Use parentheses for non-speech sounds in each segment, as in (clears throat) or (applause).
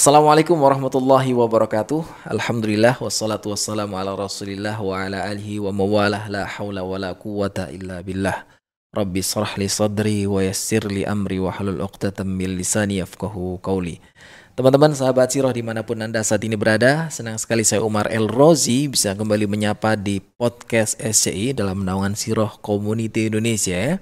Assalamualaikum warahmatullahi wabarakatuh. Alhamdulillah wassalatu wassalamu ala Rasulillah wa ala alihi wa mawalah la haula wa la quwata illa billah. Rabbi srah li sadri wa yassir li amri wa halul uqtatam min lisani yafqahu qawli. Teman-teman sahabat Sirah di mana pun Anda saat ini berada, senang sekali saya Umar El Rozi bisa kembali menyapa di podcast SCI dalam naungan Sirah Community Indonesia ya.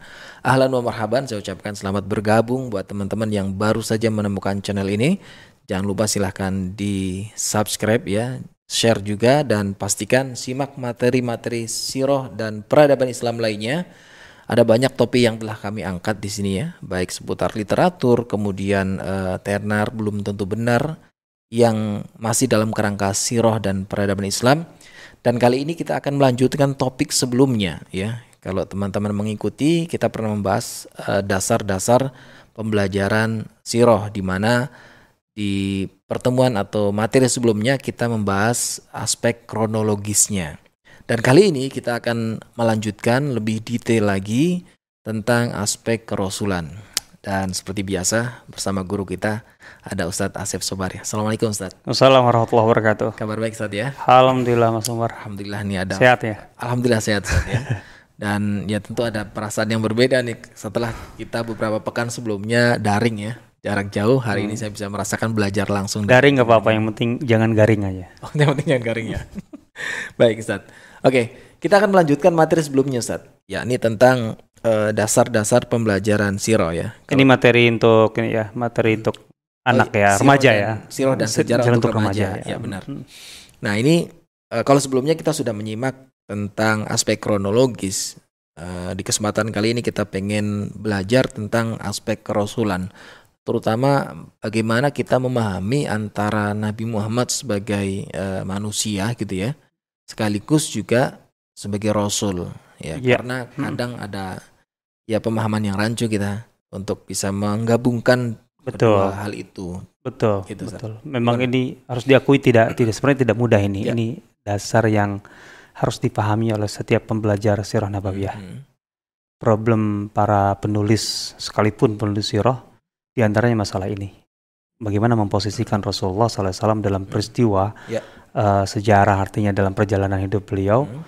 Ahlan wa marhaban, saya ucapkan selamat bergabung buat teman-teman yang baru saja menemukan channel ini. Jangan lupa silahkan di subscribe ya, share juga dan pastikan simak materi-materi Sirah dan peradaban Islam lainnya ada banyak topik yang telah kami angkat di sini ya, baik seputar literatur, kemudian uh, ternar belum tentu benar yang masih dalam kerangka sirah dan peradaban Islam. Dan kali ini kita akan melanjutkan topik sebelumnya ya. Kalau teman-teman mengikuti, kita pernah membahas dasar dasar-dasar pembelajaran sirah di mana di pertemuan atau materi sebelumnya kita membahas aspek kronologisnya. Dan kali ini kita akan melanjutkan lebih detail lagi tentang aspek kerasulan. Dan seperti biasa bersama guru kita ada Ustadz Asep Sobari. Assalamualaikum Ustadz. Assalamualaikum warahmatullahi wabarakatuh. Kabar baik Ustadz ya? Alhamdulillah Mas Umar. Alhamdulillah nih ada. Sehat ya? Alhamdulillah sehat Ustadz ya. (laughs) Dan ya tentu ada perasaan yang berbeda nih setelah kita beberapa pekan sebelumnya daring ya jarak jauh hari hmm. ini saya bisa merasakan belajar langsung daring nggak apa-apa yang penting jangan garing aja (laughs) oh yang penting jangan garing ya (laughs) baik Ustadz Oke, kita akan melanjutkan materi sebelumnya, Ustaz. Ya, ini tentang dasar eh, dasar-dasar pembelajaran siro ya. Kalau... Ini materi untuk ini ya, materi untuk oh, anak ya, remaja ya. Siro dan sejarah untuk, untuk remaja. remaja ya. ya, benar. Hmm. Nah, ini uh, kalau sebelumnya kita sudah menyimak tentang aspek kronologis. Uh, di kesempatan kali ini kita pengen belajar tentang aspek kerasulan terutama bagaimana kita memahami antara Nabi Muhammad sebagai uh, manusia gitu ya sekaligus juga sebagai rasul ya, ya. karena hmm. kadang hmm. ada ya pemahaman yang rancu kita untuk bisa menggabungkan betul hal itu betul gitu, betul Sat. memang Bukan. ini harus diakui tidak tidak sebenarnya tidak mudah ini ya. ini dasar yang harus dipahami oleh setiap pembelajar sirah nabawiyah hmm. problem para penulis sekalipun penulis sirah di antaranya masalah ini bagaimana memposisikan Rasulullah SAW dalam peristiwa ya uh, sejarah artinya dalam perjalanan hidup beliau hmm.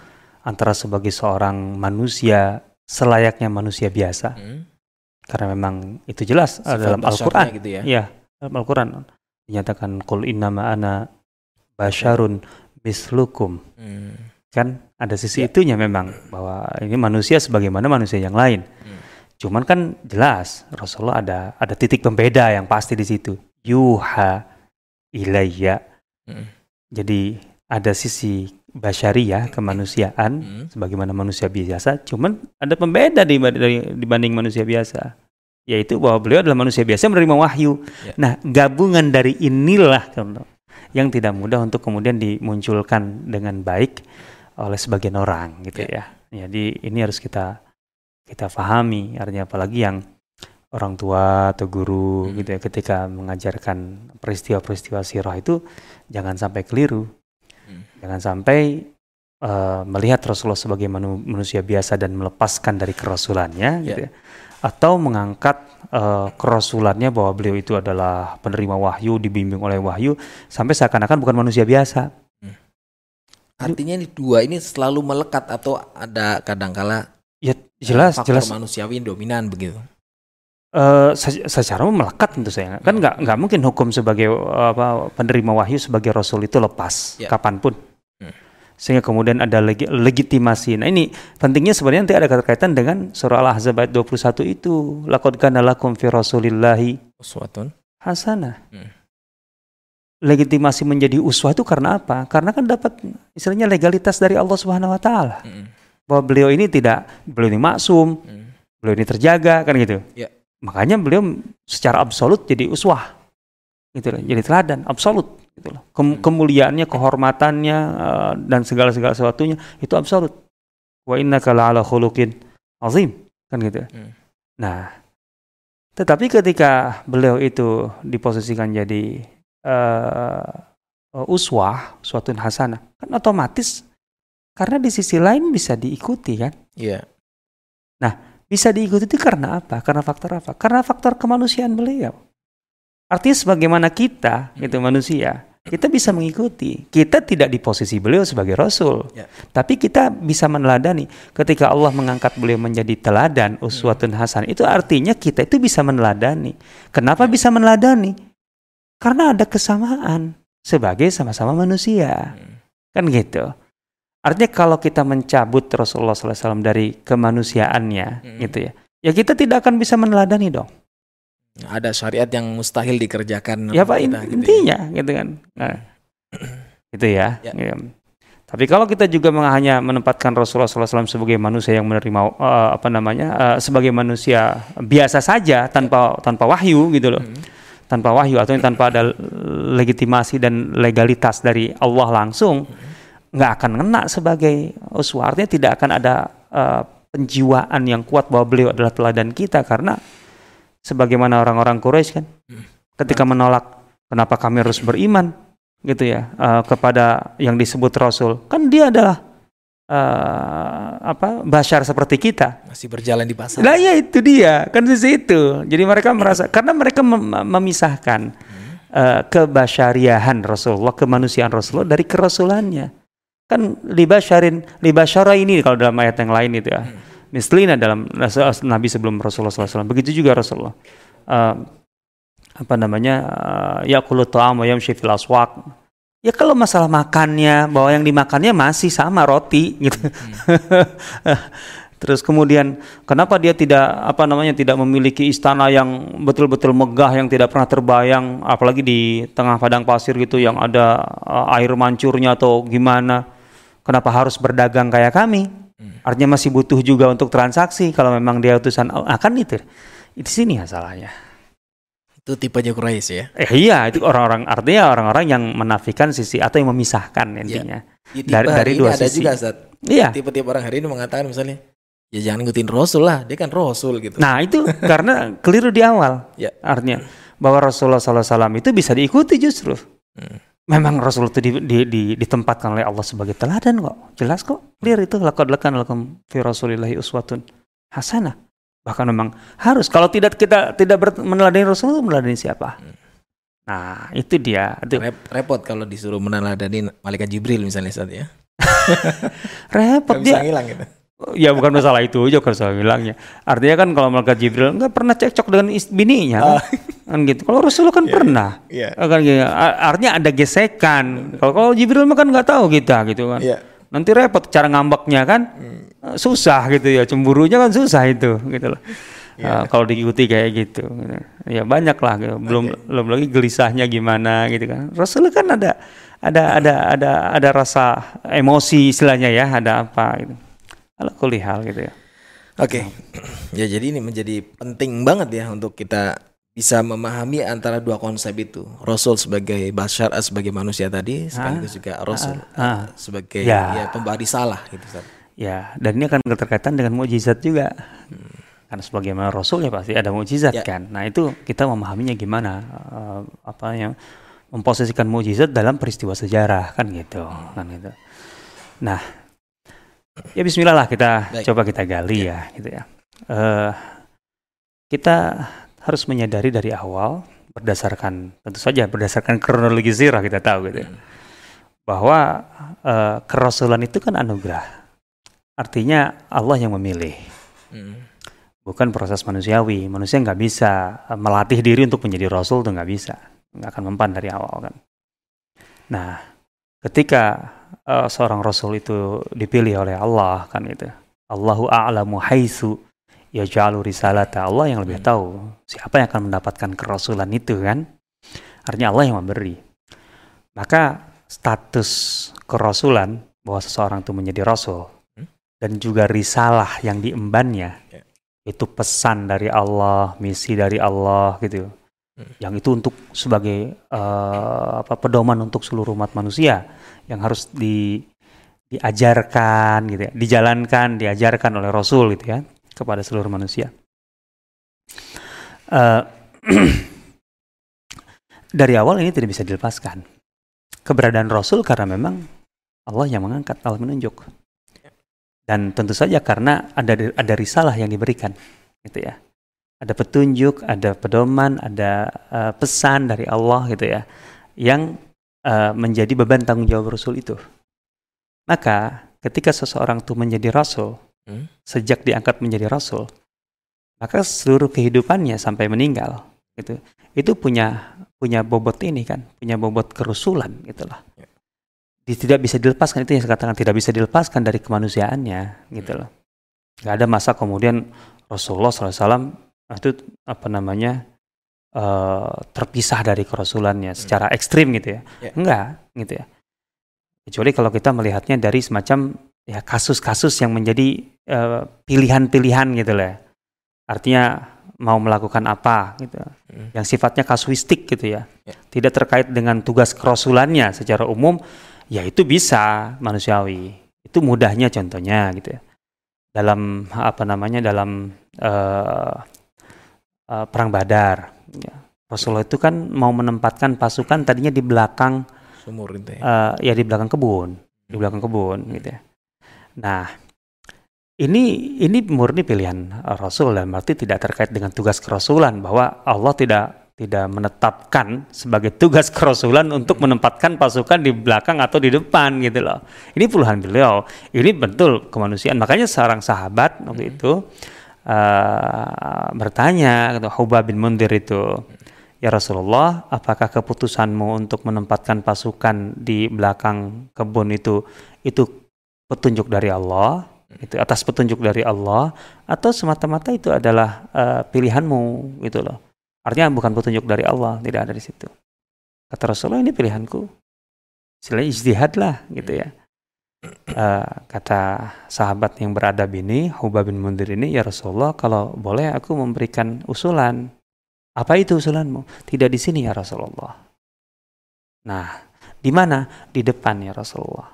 antara sebagai seorang manusia selayaknya manusia biasa hmm. karena memang itu jelas uh, dalam Al-Qur'an gitu ya. ya dalam Al-Qur'an dinyatakan qul innama ana basyarun mislukum hmm. kan ada sisi ya. itunya memang bahwa ini manusia sebagaimana manusia yang lain hmm. Cuman kan jelas Rasulullah ada ada titik pembeda yang pasti di situ yuha ilayya hmm jadi ada sisi basyariah kemanusiaan hmm. sebagaimana manusia biasa, cuman ada pembeda di, dibanding manusia biasa, yaitu bahwa beliau adalah manusia biasa menerima wahyu. Ya. Nah, gabungan dari inilah yang tidak mudah untuk kemudian dimunculkan dengan baik oleh sebagian orang gitu ya. ya. Jadi ini harus kita kita pahami artinya apalagi yang orang tua atau guru hmm. gitu ya ketika mengajarkan peristiwa-peristiwa sirah itu jangan sampai keliru. Hmm. Jangan sampai uh, melihat Rasulullah sebagai manu manusia biasa dan melepaskan dari kerasulannya yeah. gitu ya. Atau mengangkat uh, kerasulannya bahwa beliau itu adalah penerima wahyu, dibimbing oleh wahyu sampai seakan-akan bukan manusia biasa. Hmm. Artinya ini dua ini selalu melekat atau ada kadangkala ya jelas jelas manusiawi dominan begitu. Uh, secara melekat tentu saya kan nggak nggak mungkin hukum sebagai apa penerima wahyu sebagai rasul itu lepas yeah. kapan pun hmm. sehingga kemudian ada leg legitimasi nah ini pentingnya sebenarnya nanti ada kaitan dengan surah al-ahzab ayat 21 itu laqad kana lakum fi rasulillahi uswatun hasanah hmm. legitimasi menjadi uswah itu karena apa karena kan dapat istilahnya legalitas dari Allah Subhanahu wa taala hmm. Bahwa beliau ini tidak beliau ini maksum hmm. beliau ini terjaga kan gitu yeah Makanya beliau secara absolut jadi uswah. Gitu loh, jadi teladan absolut gitu loh. Kem hmm. kemuliaannya, kehormatannya uh, dan segala-segala sesuatunya itu absolut. Wa innaka la'ala khuluqin azim kan gitu. Hmm. Nah, tetapi ketika beliau itu diposisikan jadi uh, uswah, suatu hasanah, kan otomatis karena di sisi lain bisa diikuti kan? Iya. Yeah. Nah, bisa diikuti itu karena apa? Karena faktor apa? Karena faktor kemanusiaan beliau. Artinya sebagaimana kita, gitu manusia, kita bisa mengikuti. Kita tidak di posisi beliau sebagai rasul, ya. tapi kita bisa meneladani. Ketika Allah mengangkat beliau menjadi teladan uswatun hasan, itu artinya kita itu bisa meneladani. Kenapa bisa meneladani? Karena ada kesamaan sebagai sama-sama manusia, hmm. kan gitu. Artinya kalau kita mencabut Rasulullah SAW dari kemanusiaannya, hmm. gitu ya, ya kita tidak akan bisa meneladani dong. Ada syariat yang mustahil dikerjakan. Ya pak kita, gitu intinya ya. gitu kan. Nah, (clears throat) itu ya. ya. ya. Tapi kalau kita juga hanya menempatkan Rasulullah SAW sebagai manusia yang menerima uh, apa namanya uh, sebagai manusia biasa saja tanpa ya. tanpa wahyu gitu loh, hmm. tanpa wahyu atau tanpa ada legitimasi dan legalitas dari Allah langsung, hmm. Nggak akan kena sebagai uswah. Artinya tidak akan ada uh, penjiwaan yang kuat bahwa beliau adalah teladan kita karena sebagaimana orang-orang Quraisy kan hmm. ketika menolak kenapa kami harus beriman gitu ya uh, kepada yang disebut Rasul kan dia adalah uh, apa bashar seperti kita masih berjalan di pasar. Nah ya itu dia kan di situ. Jadi mereka merasa karena mereka mem memisahkan hmm. uh, kebasyariahan Rasulullah kemanusiaan Rasulullah dari kerasulannya kan libasharin libasyara ini kalau dalam ayat yang lain itu ya. Hmm mislina dalam Nabi sebelum Rasulullah SAW. Begitu juga Rasulullah. Uh, apa namanya? Uh, ya ta'am wa yamshi fil aswaq. Ya kalau masalah makannya, bahwa yang dimakannya masih sama roti gitu. Hmm. (laughs) Terus kemudian kenapa dia tidak apa namanya tidak memiliki istana yang betul-betul megah yang tidak pernah terbayang apalagi di tengah padang pasir gitu yang ada uh, air mancurnya atau gimana? Kenapa harus berdagang kayak kami? Hmm. Artinya masih butuh juga untuk transaksi kalau memang dia utusan akan itu. Di sini masalahnya. Itu tipenya Quraisy ya? Eh iya, itu orang-orang artinya orang-orang yang menafikan sisi atau yang memisahkan iya. intinya. Ya. dari dari dua ada sisi. juga Zat. Iya. Tipe-tipe orang hari ini mengatakan misalnya ya jangan ngikutin Rasul lah, dia kan Rasul gitu. Nah itu karena keliru di awal. Ya. Artinya bahwa Rasulullah SAW itu bisa diikuti justru. Hmm. Memang Rasul itu di, di, di, ditempatkan oleh Allah sebagai teladan kok. Jelas kok. Clear itu lakad lakan lakum fi Rasulillahi uswatun hasanah. Bahkan memang harus. Kalau tidak kita tidak meneladani Rasul, meneladani siapa? Nah, itu dia. Itu. Repot kalau disuruh meneladani malaikat Jibril misalnya saat ya. (laughs) Repot dia. Hilang gitu ya bukan masalah itu aja kan saya bilangnya. Artinya kan kalau malaikat Jibril nggak pernah cekcok dengan bininya kan, uh. kan gitu. Kalau Rasulullah kan yeah, pernah, yeah. Yeah. kan gitu. Artinya ada gesekan. Kalau kalau Jibril mah kan nggak tahu kita gitu kan. Yeah. Nanti repot cara ngambeknya kan, hmm. susah gitu ya. Cemburunya kan susah itu gitu loh. Yeah. Uh, kalau diikuti kayak gitu, gitu. ya banyak lah. Gitu. Belum okay. belum lagi gelisahnya gimana gitu kan. Rasulullah kan ada ada ada ada ada rasa emosi istilahnya ya, ada apa gitu ala hal gitu ya. Oke. Okay. Ya jadi ini menjadi penting banget ya untuk kita bisa memahami antara dua konsep itu. Rasul sebagai bashar eh, sebagai manusia tadi sekaligus juga Rasul ah, ah. sebagai ya. ya pemberi salah gitu Ustaz. Ya, dan ini akan keterkaitan dengan mukjizat juga. Hmm. Karena sebagaimana Rasul ya pasti ada mukjizat ya. kan. Nah, itu kita memahaminya gimana uh, apa yang memposisikan mukjizat dalam peristiwa sejarah kan gitu, hmm. kan gitu. Nah, Ya Bismillah lah kita Baik. coba kita gali ya, ya gitu ya. Uh, kita harus menyadari dari awal berdasarkan tentu saja berdasarkan kronologi sirah kita tahu gitu ya. Hmm. Bahwa uh, kerasulan itu kan anugerah. Artinya Allah yang memilih. Hmm. Bukan proses manusiawi. Manusia nggak bisa melatih diri untuk menjadi rasul tuh nggak bisa. Nggak akan mempan dari awal kan. Nah, ketika uh, seorang rasul itu dipilih oleh Allah kan itu. Allahu a'lamu haitsu yaj'alu risalata. Allah yang lebih hmm. tahu siapa yang akan mendapatkan kerasulan itu kan. Artinya Allah yang memberi. Maka status kerasulan bahwa seseorang itu menjadi rasul hmm? dan juga risalah yang diembannya yeah. itu pesan dari Allah, misi dari Allah gitu. Yang itu untuk sebagai uh, apa pedoman untuk seluruh umat manusia yang harus di diajarkan gitu ya, dijalankan, diajarkan oleh Rasul gitu ya kepada seluruh manusia. Uh, (clears throat) dari awal ini tidak bisa dilepaskan. Keberadaan Rasul karena memang Allah yang mengangkat, Allah menunjuk. Dan tentu saja karena ada ada risalah yang diberikan, gitu ya. Ada petunjuk, ada pedoman, ada uh, pesan dari Allah gitu ya, yang uh, menjadi beban tanggung jawab Rasul itu. Maka ketika seseorang itu menjadi Rasul, hmm? sejak diangkat menjadi Rasul, maka seluruh kehidupannya sampai meninggal, gitu, itu punya punya bobot ini kan, punya bobot kerusulan gitulah. Ya. Tidak bisa dilepaskan itu yang saya katakan tidak bisa dilepaskan dari kemanusiaannya gitu loh. Gak ada masa kemudian Rasulullah SAW itu apa namanya uh, terpisah dari kerasulannya hmm. secara ekstrim gitu ya. Yeah. Enggak gitu ya. Kecuali kalau kita melihatnya dari semacam ya kasus-kasus yang menjadi eh, pilihan-pilihan gitu lah. Artinya mau melakukan apa gitu. Hmm. Yang sifatnya kasuistik gitu ya. Yeah. Tidak terkait dengan tugas kerasulannya secara umum ya itu bisa manusiawi. Itu mudahnya contohnya gitu ya. Dalam apa namanya dalam uh, uh, perang Badar. Ya. Rasulullah itu kan mau menempatkan pasukan tadinya di belakang sumur gitu ya. Uh, ya di belakang kebun, di hmm. belakang kebun hmm. gitu ya. Nah, ini ini murni pilihan Rasul dan berarti tidak terkait dengan tugas kerasulan bahwa Allah tidak tidak menetapkan sebagai tugas kerasulan untuk hmm. menempatkan pasukan di belakang atau di depan gitu loh. Ini puluhan beliau. Ini betul kemanusiaan. Makanya seorang sahabat waktu hmm. itu uh, bertanya gitu, Hubab bin Mundir itu, Ya Rasulullah, apakah keputusanmu untuk menempatkan pasukan di belakang kebun itu itu petunjuk dari Allah, itu atas petunjuk dari Allah, atau semata-mata itu adalah uh, pilihanmu gitu loh. Artinya bukan petunjuk dari Allah, tidak ada di situ. Kata Rasulullah ini pilihanku. Sila ijtihad lah gitu ya uh, kata sahabat yang beradab ini, Hubab bin Mundir ini, ya Rasulullah, kalau boleh aku memberikan usulan. Apa itu usulanmu? Tidak di sini ya Rasulullah. Nah, di mana? Di depan ya Rasulullah.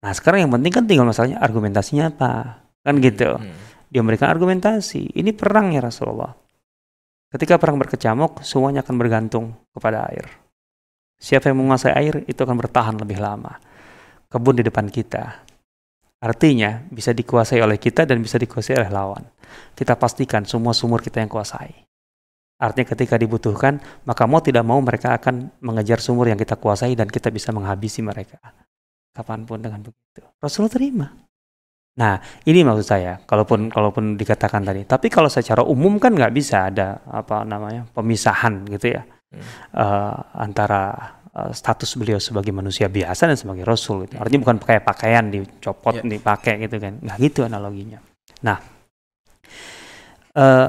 Nah, sekarang yang penting kan tinggal masalahnya argumentasinya apa? Kan gitu. Hmm. Dia memberikan argumentasi. Ini perang ya Rasulullah. Ketika perang berkecamuk, semuanya akan bergantung kepada air. Siapa yang menguasai air, itu akan bertahan lebih lama kebun di depan kita. Artinya bisa dikuasai oleh kita dan bisa dikuasai oleh lawan. Kita pastikan semua sumur kita yang kuasai. Artinya ketika dibutuhkan, maka mau tidak mau mereka akan mengejar sumur yang kita kuasai dan kita bisa menghabisi mereka. Kapan pun dengan begitu. Rasulullah terima. Nah, ini maksud saya, kalaupun kalaupun dikatakan tadi. Tapi kalau secara umum kan nggak bisa ada apa namanya pemisahan gitu ya hmm. uh, antara status beliau sebagai manusia biasa dan sebagai rasul gitu. Artinya bukan pakai pakaian dicopot yeah. dipakai gitu kan. Nggak gitu analoginya. Nah, uh,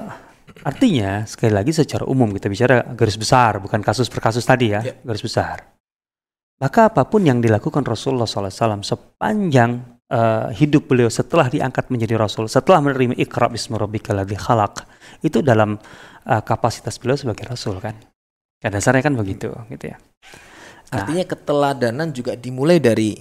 artinya sekali lagi secara umum kita bicara garis besar bukan kasus per kasus tadi ya, yeah. garis besar. Maka apa pun yang dilakukan Rasulullah SAW sepanjang uh, hidup beliau setelah diangkat menjadi Rasul, setelah menerima ikra bismi rabbikal khalaq, itu dalam uh, kapasitas beliau sebagai Rasul kan. Ya dasarnya kan begitu gitu ya. Artinya keteladanan juga dimulai dari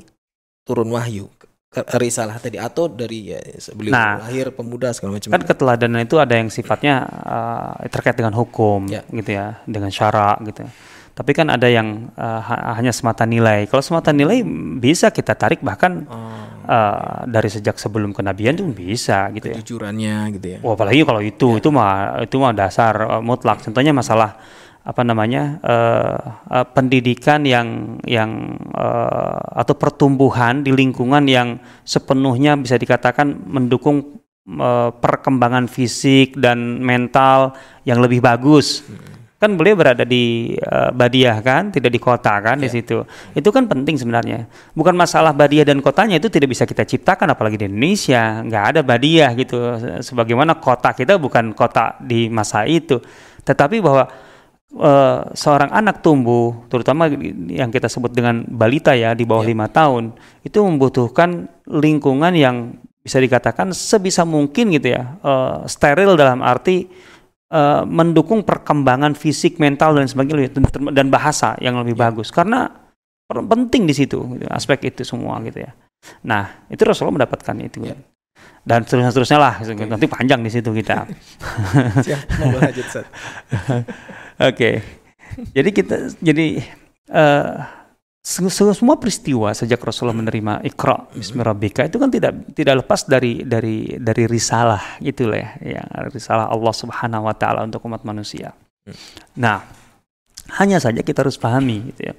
turun wahyu risalah tadi atau dari ya, sebelum nah, lahir pemuda segala macam. Kan keteladanan itu ada yang sifatnya uh, terkait dengan hukum ya. gitu ya, dengan syarak gitu. Tapi kan ada yang uh, hanya semata nilai. Kalau semata nilai bisa kita tarik bahkan oh. uh, dari sejak sebelum kenabian itu bisa gitu ya. Kejujurannya gitu ya. Wah, apalagi kalau itu ya. itu mah itu mah dasar uh, mutlak. Contohnya masalah apa namanya uh, uh, pendidikan yang yang uh, atau pertumbuhan di lingkungan yang sepenuhnya bisa dikatakan mendukung uh, perkembangan fisik dan mental yang lebih bagus. Hmm. Kan beliau berada di uh, Badiah kan, tidak di kota kan yeah. di ya. situ. Itu kan penting sebenarnya. Bukan masalah Badiah dan kotanya itu tidak bisa kita ciptakan apalagi di Indonesia. nggak ada Badiah gitu. Sebagaimana kota kita bukan kota di masa itu. Tetapi bahwa uh, seorang anak tumbuh, terutama yang kita sebut dengan balita ya di bawah ya. lima ya. tahun, itu membutuhkan lingkungan yang bisa dikatakan sebisa mungkin gitu ya, uh, steril dalam arti uh, mendukung perkembangan fisik, mental dan sebagainya dan bahasa yang lebih ya. bagus karena penting di situ gitu, aspek itu semua gitu ya. Nah itu Rasulullah mendapatkan itu. Ya dan seterusnya seterusnya lah okay. nanti panjang di situ kita. (laughs) (laughs) Oke, jadi kita jadi uh, semua peristiwa sejak Rasulullah menerima Iqra Bismillahirrahmanirrahim itu kan tidak tidak lepas dari dari dari risalah gitu lah ya, ya risalah Allah Subhanahu wa taala untuk umat manusia. Nah, hanya saja kita harus pahami gitu ya.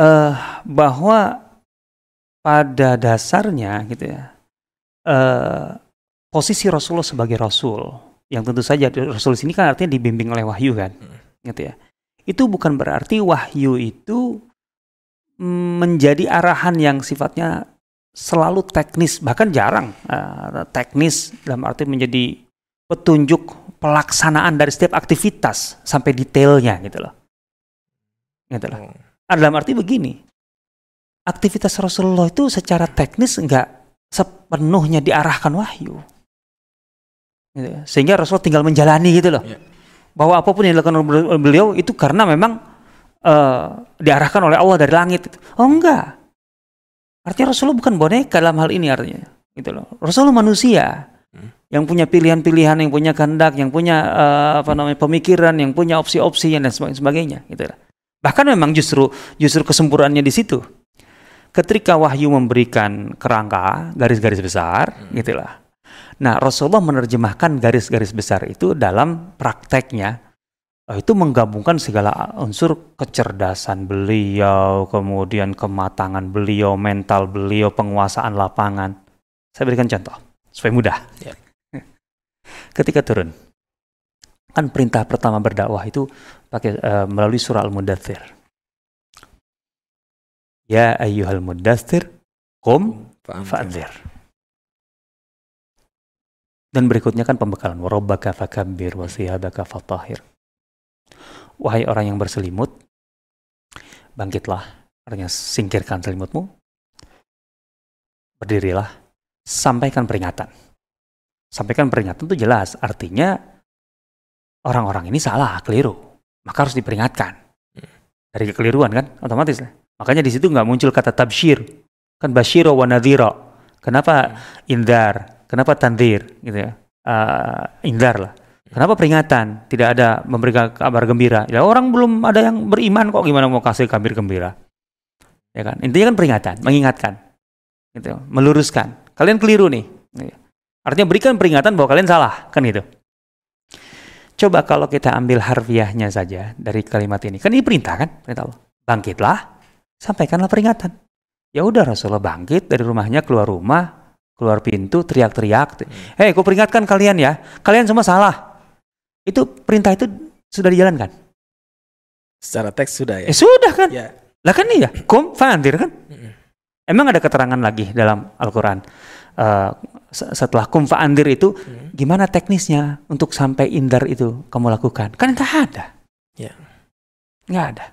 Uh, bahwa pada dasarnya gitu ya. Uh, posisi Rasulullah sebagai rasul yang tentu saja rasul sini kan artinya dibimbing oleh wahyu kan. Hmm. Gitu ya. Itu bukan berarti wahyu itu menjadi arahan yang sifatnya selalu teknis bahkan jarang uh, teknis dalam arti menjadi petunjuk pelaksanaan dari setiap aktivitas sampai detailnya gitu loh gitu loh hmm. dalam arti begini aktivitas Rasulullah itu secara teknis enggak sepenuhnya diarahkan wahyu gitu. sehingga Rasulullah tinggal menjalani gitu loh yeah. bahwa apa pun yang dilakukan oleh beliau itu karena memang uh, diarahkan oleh Allah dari langit. Oh enggak. Artinya Rasulullah bukan boneka dalam hal ini artinya. Gitu loh. Rasulullah manusia hmm. yang punya pilihan-pilihan, yang punya kehendak, yang punya uh, apa namanya pemikiran, yang punya opsi-opsi dan sebagainya. Gitu loh. Bahkan memang justru justru kesempurnaannya di situ. Ketika wahyu memberikan kerangka, garis-garis besar, hmm. gitulah. Nah, Rasulullah menerjemahkan garis-garis besar itu dalam prakteknya Eh, itu menggabungkan segala unsur kecerdasan beliau, kemudian kematangan beliau, mental beliau, penguasaan lapangan. Saya berikan contoh supaya mudah. Yeah. Ketika turun, kan perintah pertama berdakwah itu pakai uh, melalui surah Al-Mudathir. Ya ayyuhal mudathir, kum fa'anzir. Dan berikutnya kan pembekalan. Warabbaka fakabbir wa siyabaka fatahir. Wahai orang yang berselimut, bangkitlah, artinya singkirkan selimutmu, berdirilah, sampaikan peringatan. Sampaikan peringatan itu jelas, artinya orang-orang ini salah, keliru, maka harus diperingatkan. Dari kekeliruan kan, otomatis. Makanya di situ nggak muncul kata tabshir, kan bashiro wa nadhiro. Kenapa indar? Kenapa tandir? Gitu ya. Uh, indar lah. Kenapa peringatan? Tidak ada memberikan kabar gembira. Ya orang belum ada yang beriman kok gimana mau kasih kabar gembira? Ya kan? Intinya kan peringatan, mengingatkan. Gitu, meluruskan. Kalian keliru nih. Iya. Artinya berikan peringatan bahwa kalian salah, kan gitu. Coba kalau kita ambil harfiahnya saja dari kalimat ini. Kan ini perintah kan? Perintah Allah. Bangkitlah, sampaikanlah peringatan. Ya udah Rasulullah bangkit dari rumahnya keluar rumah, keluar pintu teriak-teriak. Hei, aku peringatkan kalian ya. Kalian semua salah. Itu perintah itu sudah dijalankan. Secara teks sudah ya. Eh, sudah kan? Ya. Lah kan iya, kum fandir kan? Mm-hmm. Emang ada keterangan lagi dalam Al-Qur'an uh, setelah kum fa'andir itu mm. gimana teknisnya untuk sampai indar itu kamu lakukan? Kan enggak ada. Ya. Enggak ada.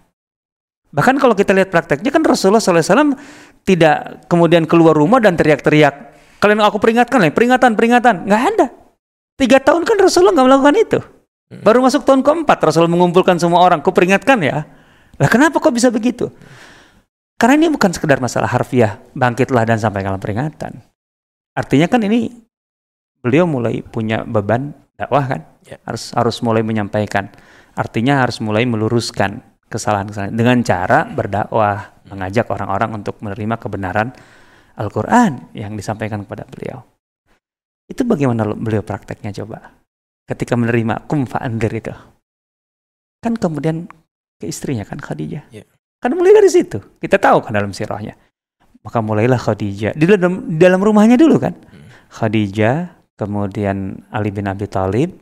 Bahkan kalau kita lihat prakteknya kan Rasulullah SAW tidak kemudian keluar rumah dan teriak-teriak. Kalian aku peringatkan lah, peringatan, peringatan. Enggak ada. Tiga tahun kan Rasulullah nggak melakukan itu. Hmm. Baru masuk tahun keempat Rasul mengumpulkan semua orang. Ku peringatkan ya. Lah kenapa kok bisa begitu? Karena ini bukan sekedar masalah harfiah, bangkitlah dan sampaikanlah peringatan. Artinya kan ini beliau mulai punya beban dakwah kan? Ya. Harus harus mulai menyampaikan. Artinya harus mulai meluruskan kesalahan-kesalahan dengan cara berdakwah, mengajak orang-orang untuk menerima kebenaran Al-Qur'an yang disampaikan kepada beliau. Itu bagaimana beliau prakteknya coba? ketika menerima kum fa'andir itu. Kan kemudian ke istrinya kan Khadijah. Yeah. Kan mulai dari situ. Kita tahu kan dalam sirahnya. Maka mulailah Khadijah. Di dalam, di dalam rumahnya dulu kan. Hmm. Khadijah, kemudian Ali bin Abi Thalib,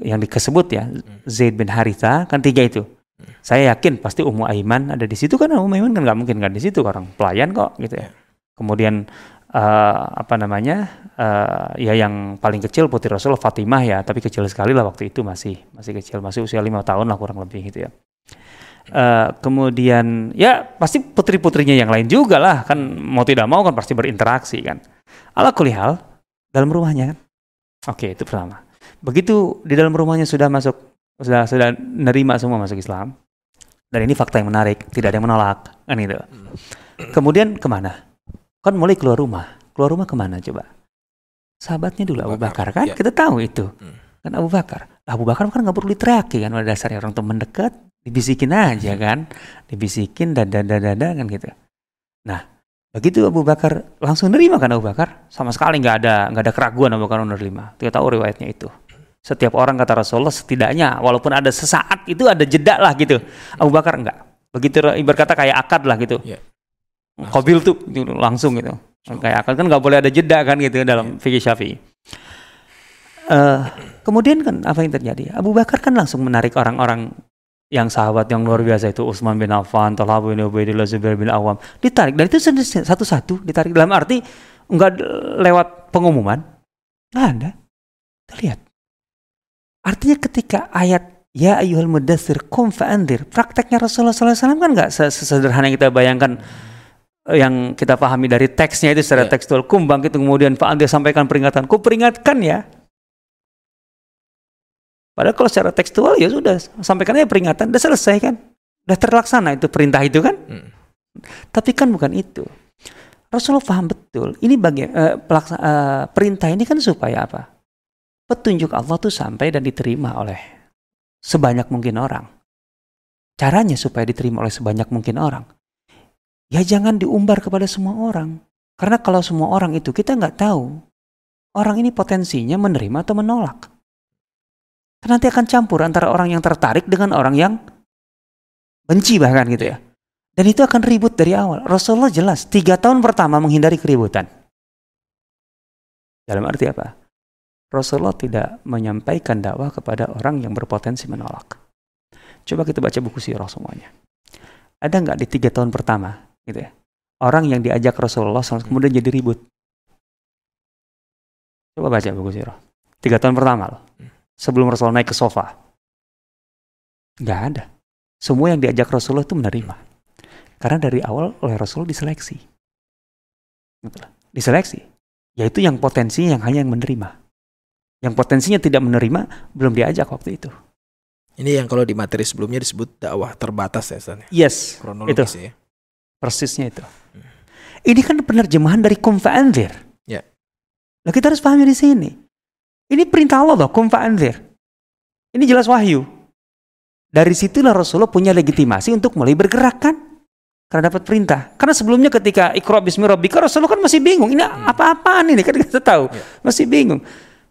yang disebut ya, hmm. Zaid bin Haritha, kan tiga itu. Hmm. Saya yakin pasti Ummu Aiman ada di situ kan Ummu Aiman kan nggak mungkin kan di situ orang pelayan kok gitu ya. Kemudian uh, apa namanya uh, ya yang paling kecil putri Rasul Fatimah ya tapi kecil sekali lah waktu itu masih masih kecil masih usia lima tahun lah kurang lebih gitu ya. Uh, kemudian ya pasti putri putrinya yang lain juga lah kan mau tidak mau kan pasti berinteraksi kan. Ala kulihal dalam rumahnya kan. Oke itu pertama. Begitu di dalam rumahnya sudah masuk sudah sudah nerima semua masuk Islam dan ini fakta yang menarik tidak ada yang menolak kan itu hmm. kemudian ke mana Kan mulai keluar rumah. Keluar rumah ke mana coba? Sahabatnya dulu Abu Bakar, kan? Ya. Kita tahu itu. Hmm. Kan Abu Bakar. Abu Bakar kan nggak perlu diteriaki kan pada dasarnya orang teman dekat dibisikin aja kan, dibisikin dada dada dada kan gitu. Nah, begitu Abu Bakar langsung nerima kan Abu Bakar, sama sekali nggak ada nggak ada keraguan Abu Bakar menerima. Kita tahu riwayatnya itu. Setiap orang kata Rasulullah setidaknya walaupun ada sesaat itu ada jeda lah gitu. Abu Bakar enggak. Begitu ibarat kata kayak akad lah gitu. Ya. Kobil tuh gitu, langsung gitu. Kayak akad kan nggak boleh ada jeda kan gitu dalam ya. fikih Syafi'i. Uh, kemudian kan apa yang terjadi? Abu Bakar kan langsung menarik orang-orang yang sahabat yang luar biasa itu Utsman bin Affan, Talha bin Ubaidillah, Zubair bin Awam ditarik dan itu satu-satu ditarik dalam arti enggak lewat pengumuman nggak ada kita lihat artinya ketika ayat ya ayuhal mudassir kum fa'andir prakteknya Rasulullah SAW kan nggak sesederhana yang kita bayangkan yang kita pahami dari teksnya itu secara yeah. tekstual kum bangkit kemudian fa'andir sampaikan peringatan ku peringatkan ya Padahal kalau secara tekstual ya sudah sampaikan aja peringatan, udah selesai kan, udah terlaksana itu perintah itu kan. Hmm. Tapi kan bukan itu. Rasulullah paham betul. Ini bagi uh, pelaksa, uh, perintah ini kan supaya apa? Petunjuk Allah tuh sampai dan diterima oleh sebanyak mungkin orang. Caranya supaya diterima oleh sebanyak mungkin orang. Ya jangan diumbar kepada semua orang. Karena kalau semua orang itu kita nggak tahu orang ini potensinya menerima atau menolak. Nanti akan campur antara orang yang tertarik dengan orang yang benci bahkan gitu ya. Dan itu akan ribut dari awal. Rasulullah jelas tiga tahun pertama menghindari keributan. Dalam arti apa? Rasulullah tidak menyampaikan dakwah kepada orang yang berpotensi menolak. Coba kita baca buku sirah semuanya. Ada nggak di tiga tahun pertama, gitu ya? Orang yang diajak Rasulullah SAW kemudian jadi ribut. Coba baca buku sirah. Tiga tahun pertama loh sebelum Rasulullah naik ke sofa? Gak ada. Semua yang diajak Rasulullah itu menerima. Karena dari awal oleh Rasul diseleksi. Diseleksi. Yaitu yang potensinya yang hanya yang menerima. Yang potensinya tidak menerima, belum diajak waktu itu. Ini yang kalau di materi sebelumnya disebut dakwah terbatas ya, San? Yes, Kronologis itu. ya. Persisnya itu. Ini kan penerjemahan dari kum fa'anzir. Ya. Nah, kita harus pahami di sini. Ini perintah Allah loh, kum fa'anzir. Ini jelas wahyu. Dari situlah Rasulullah punya legitimasi untuk mulai bergerak kan? Karena dapat perintah. Karena sebelumnya ketika Iqra bismi rabbika Rasulullah kan masih bingung. Ini hmm. apa-apaan ini? Kan kita tahu. Ya. Masih bingung.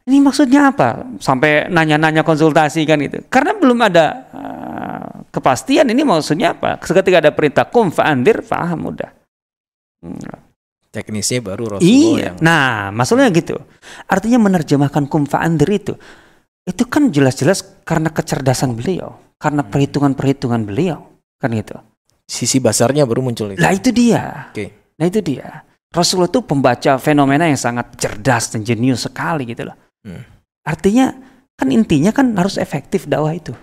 Ini maksudnya apa? Sampai nanya-nanya konsultasi kan itu. Karena belum ada kepastian ini maksudnya apa. Ketika ada perintah kum fa'andir, faham udah. Hmm teknisnya baru Rasulullah iya. yang nah maksudnya gitu artinya menerjemahkan kum fa'andir itu itu kan jelas-jelas karena kecerdasan beliau karena hmm. perhitungan-perhitungan beliau kan gitu sisi basarnya baru muncul itu. Nah itu dia. Oke. Okay. Nah itu dia. Rasulullah itu pembaca fenomena yang sangat cerdas dan jenius sekali gitu loh. Hmm. Artinya kan intinya kan harus efektif dakwah itu.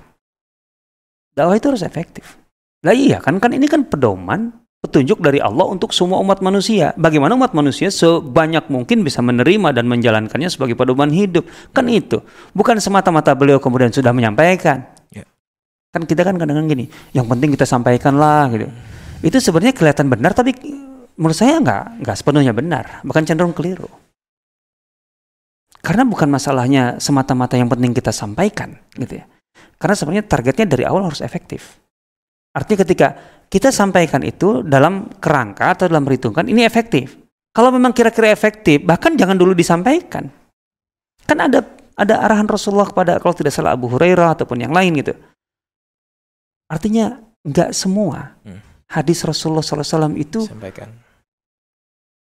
Dakwah itu harus efektif. Lah iya kan kan ini kan pedoman petunjuk dari Allah untuk semua umat manusia. Bagaimana umat manusia sebanyak mungkin bisa menerima dan menjalankannya sebagai pedoman hidup. Kan itu. Bukan semata-mata beliau kemudian sudah menyampaikan. Ya. Kan kita kan kadang-kadang gini, yang penting kita sampaikan lah gitu. Itu sebenarnya kelihatan benar tapi menurut saya nggak nggak sepenuhnya benar, bahkan cenderung keliru. Karena bukan masalahnya semata-mata yang penting kita sampaikan gitu ya. Karena sebenarnya targetnya dari awal harus efektif. Artinya ketika kita sampaikan itu dalam kerangka atau dalam perhitungan ini efektif. Kalau memang kira-kira efektif, bahkan jangan dulu disampaikan. Kan ada ada arahan Rasulullah kepada kalau tidak salah Abu Hurairah ataupun yang lain gitu. Artinya nggak semua hmm. hadis Rasulullah SAW itu Sampaikan.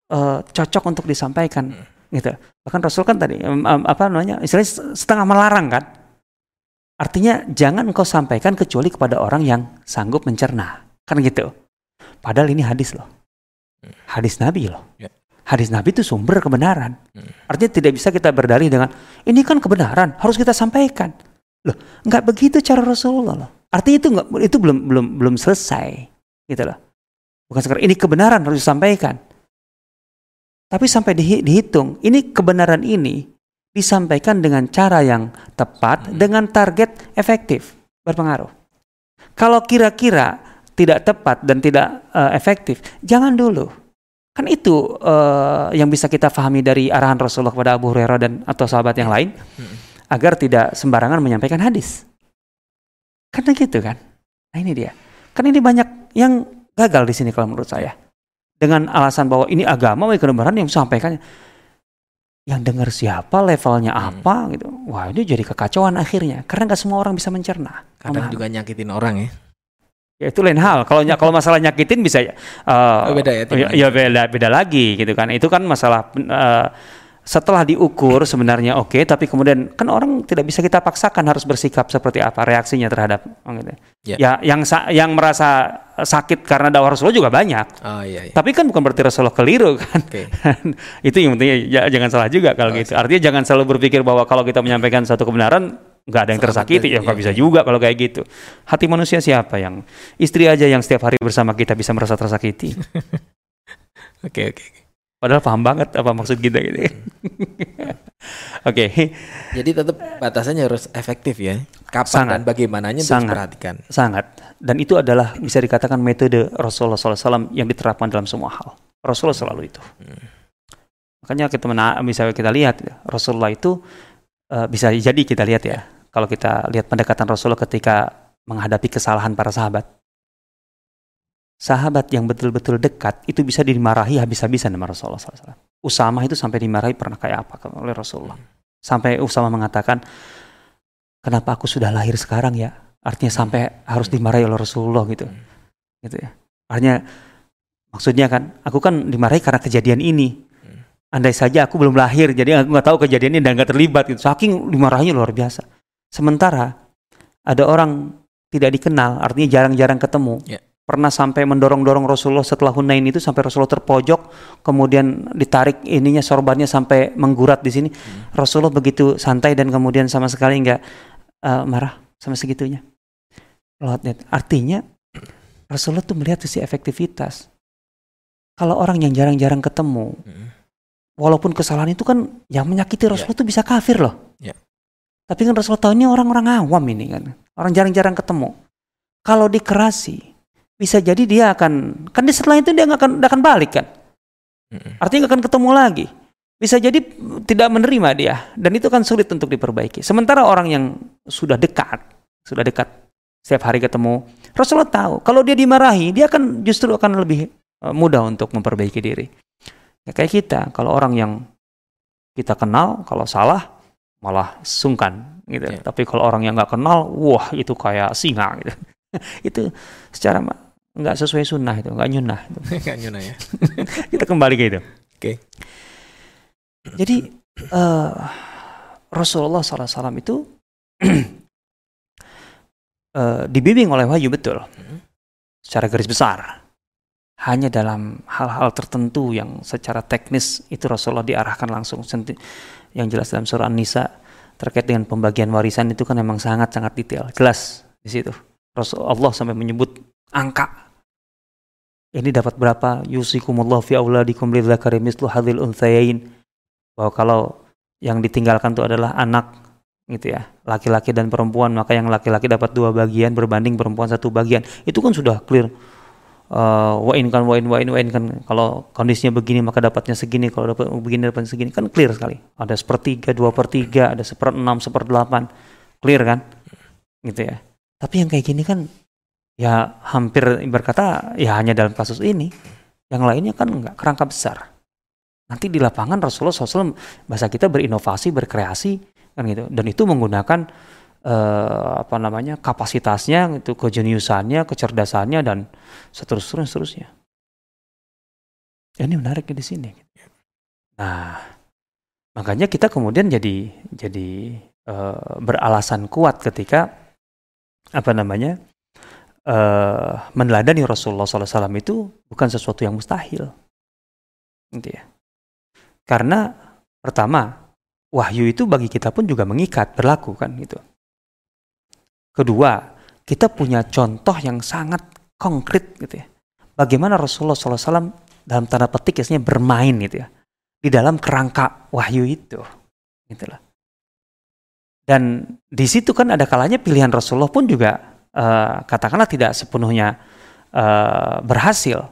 Uh, cocok untuk disampaikan hmm. gitu. Bahkan Rasul kan tadi um, apa namanya istilahnya setengah melarang kan. Artinya jangan engkau sampaikan kecuali kepada orang yang sanggup mencerna. Kan gitu. Padahal ini hadis loh. Hmm. Hadis Nabi loh. Ya. Hadis Nabi itu sumber kebenaran. Hmm. Artinya tidak bisa kita berdalih dengan ini kan kebenaran, harus kita sampaikan. Loh, nggak begitu cara Rasulullah loh. Artinya itu nggak itu belum belum belum selesai, gitu loh. Bukan sekarang ini kebenaran harus disampaikan. Tapi sampai di, dihitung, ini kebenaran ini disampaikan dengan cara yang tepat, hmm. dengan target efektif, berpengaruh. Kalau kira-kira tidak tepat dan tidak uh, efektif, jangan dulu. Kan itu uh, yang bisa kita pahami dari arahan Rasulullah kepada Abu Hurairah dan atau sahabat yang lain hmm. agar tidak sembarangan menyampaikan hadis. Karena gitu kan. Nah ini dia. Kan ini banyak yang gagal di sini kalau menurut saya. Dengan alasan bahwa ini agama, ini kebenaran yang sampaikan. Yang dengar siapa, levelnya Hmm. apa gitu. Wah ini jadi kekacauan akhirnya. Karena nggak semua orang bisa mencerna. Kadang memahami. juga nyakitin orang ya. Ya itu lain hal. Kalau kalau masalah nyakitin bisa uh, Oh, beda ya, Ya, ya beda beda lagi gitu kan. Itu kan masalah uh, setelah diukur sebenarnya oke, tapi kemudian kan orang tidak bisa kita paksakan harus bersikap seperti apa reaksinya terhadap oh, gitu. Ya. Ya yang yang merasa sakit karena dakwah Rasulullah juga banyak. Oh iya iya. Tapi kan bukan berarti Rasulullah keliru kan. Oke. (laughs) itu yang penting ya, jangan salah juga kalau Oh, gitu. Artinya jangan selalu berpikir bahwa kalau kita menyampaikan satu kebenaran nggak ada yang Selamat tersakiti ya nggak iya, bisa iya. juga kalau kayak gitu. Hati manusia siapa yang istri aja yang setiap hari bersama kita bisa merasa tersakiti. (laughs) Oke oke. oke. Padahal paham banget apa maksud kita gitu. (laughs) Oke, Jadi tetap batasannya harus efektif ya. Kapan Sangat. dan bagaimananya harus Sangat. diperhatikan. sangat. Dan itu adalah bisa dikatakan metode Rasulullah SAW yang diterapkan dalam semua hal. Rasulullah selalu itu. Hmm. Makanya kita mena- misalnya kita lihat Rasulullah itu eh, bisa jadi kita lihat ya. Kalau kita lihat pendekatan Rasulullah ketika menghadapi kesalahan para sahabat. Sahabat yang betul-betul dekat itu bisa dimarahi habis-habisan sama Rasulullah SAW. Usama itu sampai dimarahi pernah kayak apa oleh Rasulullah. Sampai Usama mengatakan, kenapa aku sudah lahir sekarang ya? Artinya sampai harus dimarahi oleh Rasulullah gitu. Gitu ya. Artinya maksudnya kan, aku kan dimarahi karena kejadian ini. Andai saja aku belum lahir, jadi aku nggak tahu kejadian ini dan nggak terlibat gitu. Saking dimarahinya luar biasa. Sementara ada orang tidak dikenal, artinya jarang-jarang ketemu. Ya. Pernah sampai mendorong-dorong Rasulullah setelah Hunain itu sampai Rasulullah terpojok, kemudian ditarik ininya sorbannya sampai menggurat di sini. Rasulullah begitu santai dan kemudian sama sekali nggak eh, marah sama segitunya. Artinya Rasulullah tuh melihat sisi efektivitas. Kalau orang yang jarang-jarang ketemu, Hmm. walaupun kesalahan itu kan yang menyakiti Rasulullah itu bisa kafir loh. Ya. Tapi kan Rasulullah tahu ini orang-orang awam ini kan. Orang jarang-jarang ketemu. Kalau dikerasi, bisa jadi dia akan, kan di setelah itu dia nggak akan, nggak akan balik kan. Artinya nggak akan ketemu lagi. Bisa jadi tidak menerima dia. Dan itu kan sulit untuk diperbaiki. Sementara orang yang sudah dekat, sudah dekat, setiap hari ketemu, Rasulullah tahu. Kalau dia dimarahi, dia akan justru akan lebih eh, mudah untuk memperbaiki diri. Ya, kayak kita, kalau orang yang kita kenal, kalau salah malah sungkan gitu. Ya. Tapi kalau orang yang nggak kenal, wah itu kayak singa gitu. (laughs) itu secara nggak sesuai sunnah itu, nggak nyunah. Itu. (laughs) Nggak nyuna ya. (laughs) Kita kembali ke itu. Oke. Jadi eh, Rasulullah SAW itu (clears throat) eh, dibimbing oleh wahyu betul, Hmm. secara garis besar. Hanya dalam hal-hal tertentu yang secara teknis itu Rasulullah diarahkan langsung. Yang jelas dalam surah An-Nisa terkait dengan pembagian warisan itu kan memang sangat-sangat detail, jelas di situ. Rasulullah sampai menyebut angka. Ini dapat berapa? Yusikumullah fi auladikum lidzakari mislu hadzal unthayain. Bahwa kalau yang ditinggalkan itu adalah anak gitu ya, laki-laki dan perempuan, maka yang laki-laki dapat dua bagian berbanding perempuan satu bagian. Itu kan sudah clear. Eh, wa in kan wa in wa in wa in kan kalau kondisinya begini maka dapatnya segini kalau dapat begini dapatnya segini kan clear sekali ada sepertiga dua per tiga ada seperenam seperdelapan clear kan gitu ya tapi yang kayak gini kan ya hampir berkata ya hanya dalam kasus ini. Yang lainnya kan nggak kerangka besar. Nanti di lapangan Rasulullah SAW bahasa kita berinovasi berkreasi kan gitu. Dan itu menggunakan eh, apa namanya kapasitasnya itu kejeniusannya kecerdasannya dan seterusnya seterusnya. Ini menarik di sini. Nah makanya kita kemudian jadi jadi eh, beralasan kuat ketika apa namanya eh, meneladani Rasulullah SAW itu bukan sesuatu yang mustahil. Gitu ya. Karena pertama wahyu itu bagi kita pun juga mengikat berlaku kan gitu. Kedua kita punya contoh yang sangat konkret gitu ya. Bagaimana Rasulullah SAW dalam tanda petik istilahnya bermain gitu ya di dalam kerangka wahyu itu gitu lah. Dan di situ kan ada kalanya pilihan Rasulullah pun juga eh, katakanlah tidak sepenuhnya eh, berhasil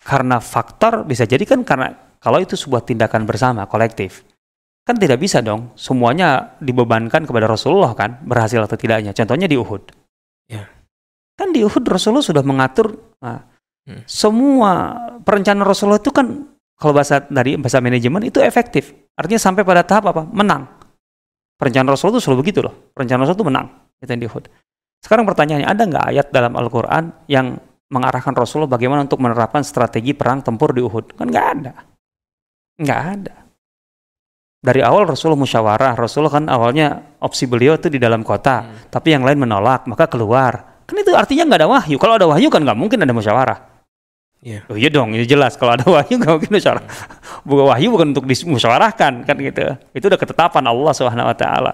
karena faktor bisa jadi kan karena kalau itu sebuah tindakan bersama kolektif kan tidak bisa dong semuanya dibebankan kepada Rasulullah kan berhasil atau tidaknya contohnya di Uhud Ya. Kan di Uhud Rasulullah sudah mengatur nah, hmm. semua perencanaan Rasulullah itu kan kalau bahasa dari bahasa manajemen itu efektif. Artinya sampai pada tahap apa? Menang. Perencanaan Rasulullah itu selalu begitu loh. Perencanaan Rasulullah itu menang. Itu yang di Uhud. Sekarang pertanyaannya, ada nggak ayat dalam Al-Quran yang mengarahkan Rasulullah bagaimana untuk menerapkan strategi perang tempur di Uhud? Kan nggak ada. Nggak ada. Dari awal Rasulullah musyawarah. Rasulullah kan awalnya opsi beliau itu di dalam kota. Hmm. Tapi yang lain menolak, maka keluar. Kan itu artinya nggak ada wahyu. Kalau ada wahyu kan nggak mungkin ada musyawarah. Yeah. Oh iya dong, ini jelas. Kalau ada wahyu nggak mungkin musyawarah. Hmm. Bukan wahyu bukan untuk dimusyawarahkan kan gitu. Itu udah ketetapan Allah Subhanahu Wa Taala